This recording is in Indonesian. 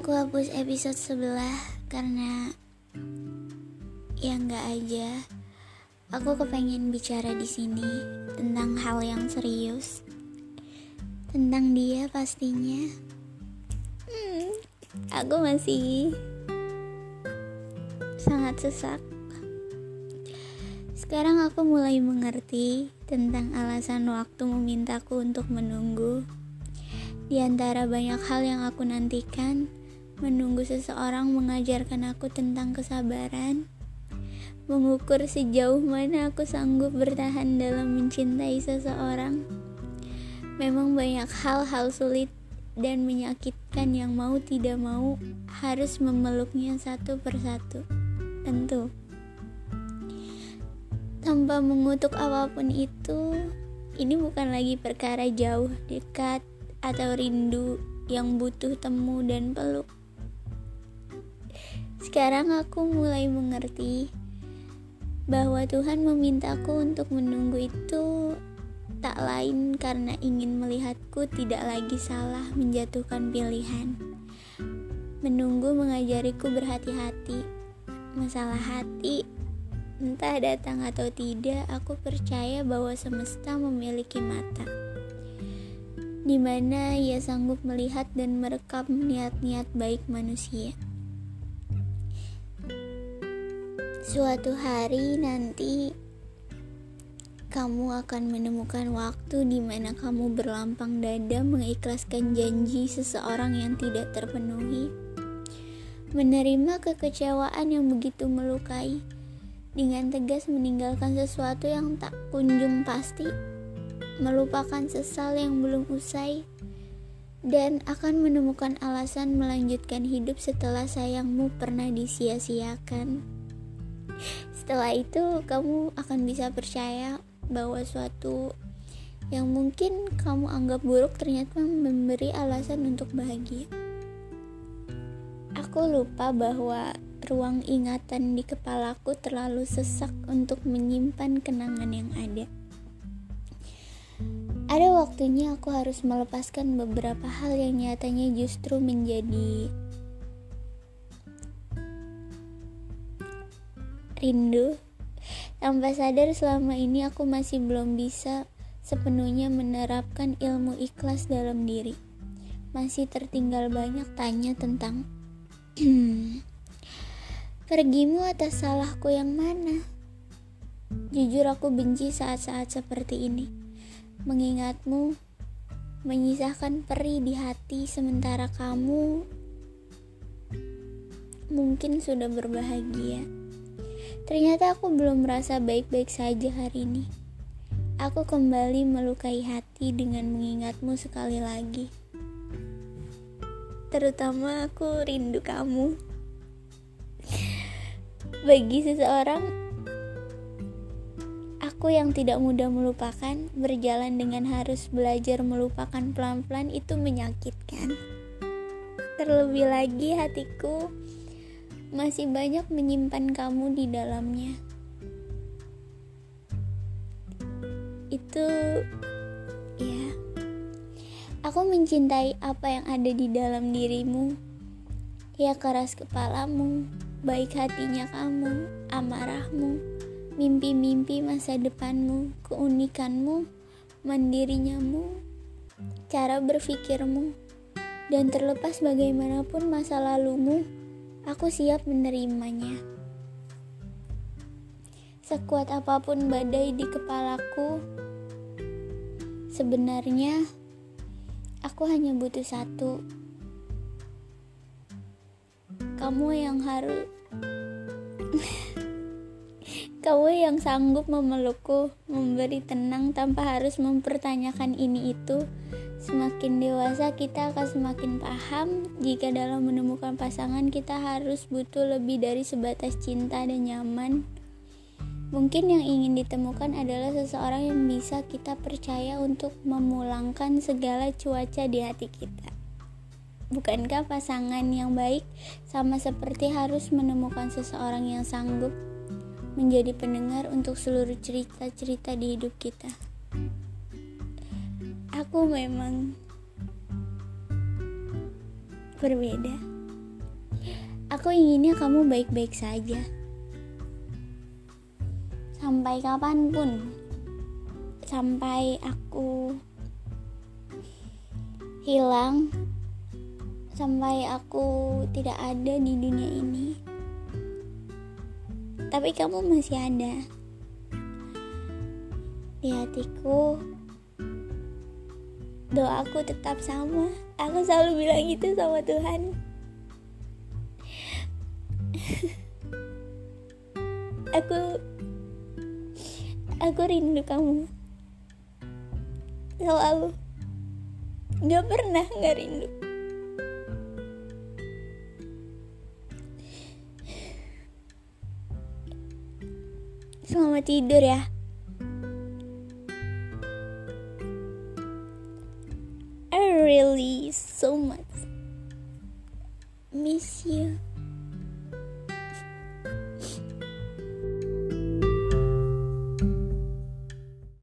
Aku hapus episode sebelah karena ya nggak aja. Aku kepengen bicara di sini tentang hal yang serius. Tentang dia pastinya. Hmm, aku masih sangat sesak. Sekarang aku mulai mengerti tentang alasan waktu memintaku untuk menunggu. Di antara banyak hal yang aku nantikan, menunggu seseorang mengajarkan aku tentang kesabaran, mengukur sejauh mana aku sanggup bertahan dalam mencintai seseorang. Memang banyak hal-hal sulit dan menyakitkan yang mau tidak mau harus memeluknya satu persatu. Tentu, tanpa mengutuk apa pun itu, ini bukan lagi perkara jauh, dekat, atau rindu yang butuh temu dan peluk. Sekarang aku mulai mengerti bahwa Tuhan memintaku untuk menunggu itu tak lain karena ingin melihatku tidak lagi salah menjatuhkan pilihan. Menunggu mengajariku berhati-hati. Masalah hati, entah datang atau tidak, aku percaya bahwa semesta memiliki mata. Di mana ia sanggup melihat dan merekam niat-niat baik manusia. Suatu hari nanti kamu akan menemukan waktu di mana kamu berlampang dada mengikhlaskan janji seseorang yang tidak terpenuhi. Menerima kekecewaan yang begitu melukai dengan tegas meninggalkan sesuatu yang tak kunjung pasti, melupakan sesal yang belum usai, dan akan menemukan alasan melanjutkan hidup setelah sayangmu pernah disia-siakan. Setelah itu, kamu akan bisa percaya bahwa suatu yang mungkin kamu anggap buruk ternyata memberi alasan untuk bahagia. Aku lupa bahwa ruang ingatan di kepalaku terlalu sesak untuk menyimpan kenangan yang ada. Ada waktunya aku harus melepaskan beberapa hal yang nyatanya justru menjadi rindu. Tanpa sadar selama ini aku masih belum bisa sepenuhnya menerapkan ilmu ikhlas dalam diri. Masih tertinggal banyak tanya tentang pergimu atas salahku yang mana. Jujur aku benci saat-saat seperti ini. Mengingatmu menyisakan peri di hati sementara kamu mungkin sudah berbahagia. Ternyata aku belum merasa baik-baik saja hari ini. Aku kembali melukai hati dengan mengingatmu sekali lagi. Terutama aku rindu kamu. Bagi seseorang, aku yang tidak mudah melupakan, berjalan dengan harus belajar melupakan pelan-pelan itu menyakitkan. Terlebih lagi hatiku masih banyak menyimpan kamu di dalamnya. Itu ya. Aku mencintai apa yang ada di dalam dirimu. Ya keras kepalamu, baik hatinya kamu, amarahmu, mimpi-mimpi masa depanmu, keunikanmu, mandirinyamu, cara berpikirmu, dan terlepas bagaimanapun masa lalumu, Aku siap menerimanya. Sekuat apa pun badai di kepalaku, sebenarnya aku hanya butuh satu. Kamu yang harus Kamu yang sanggup memelukku, memberi tenang tanpa harus mempertanyakan ini itu, Semakin dewasa kita akan semakin paham jika dalam menemukan pasangan kita harus butuh lebih dari sebatas cinta dan nyaman. Mungkin yang ingin ditemukan adalah seseorang yang bisa kita percaya untuk memulangkan segala cuaca di hati kita. Bukankah pasangan yang baik sama seperti harus menemukan seseorang yang sanggup menjadi pendengar untuk seluruh cerita-cerita di hidup kita? Aku memang berbeda Aku inginnya kamu baik-baik saja. Sampai kapan pun. Sampai aku hilang. Sampai aku tidak ada di dunia ini. Tapi kamu masih ada. Di hatiku, doaku tetap sama. Aku selalu bilang itu sama Tuhan. aku aku rindu kamu selalu nggak pernah nggak rindu selamat tidur ya really so much. Miss you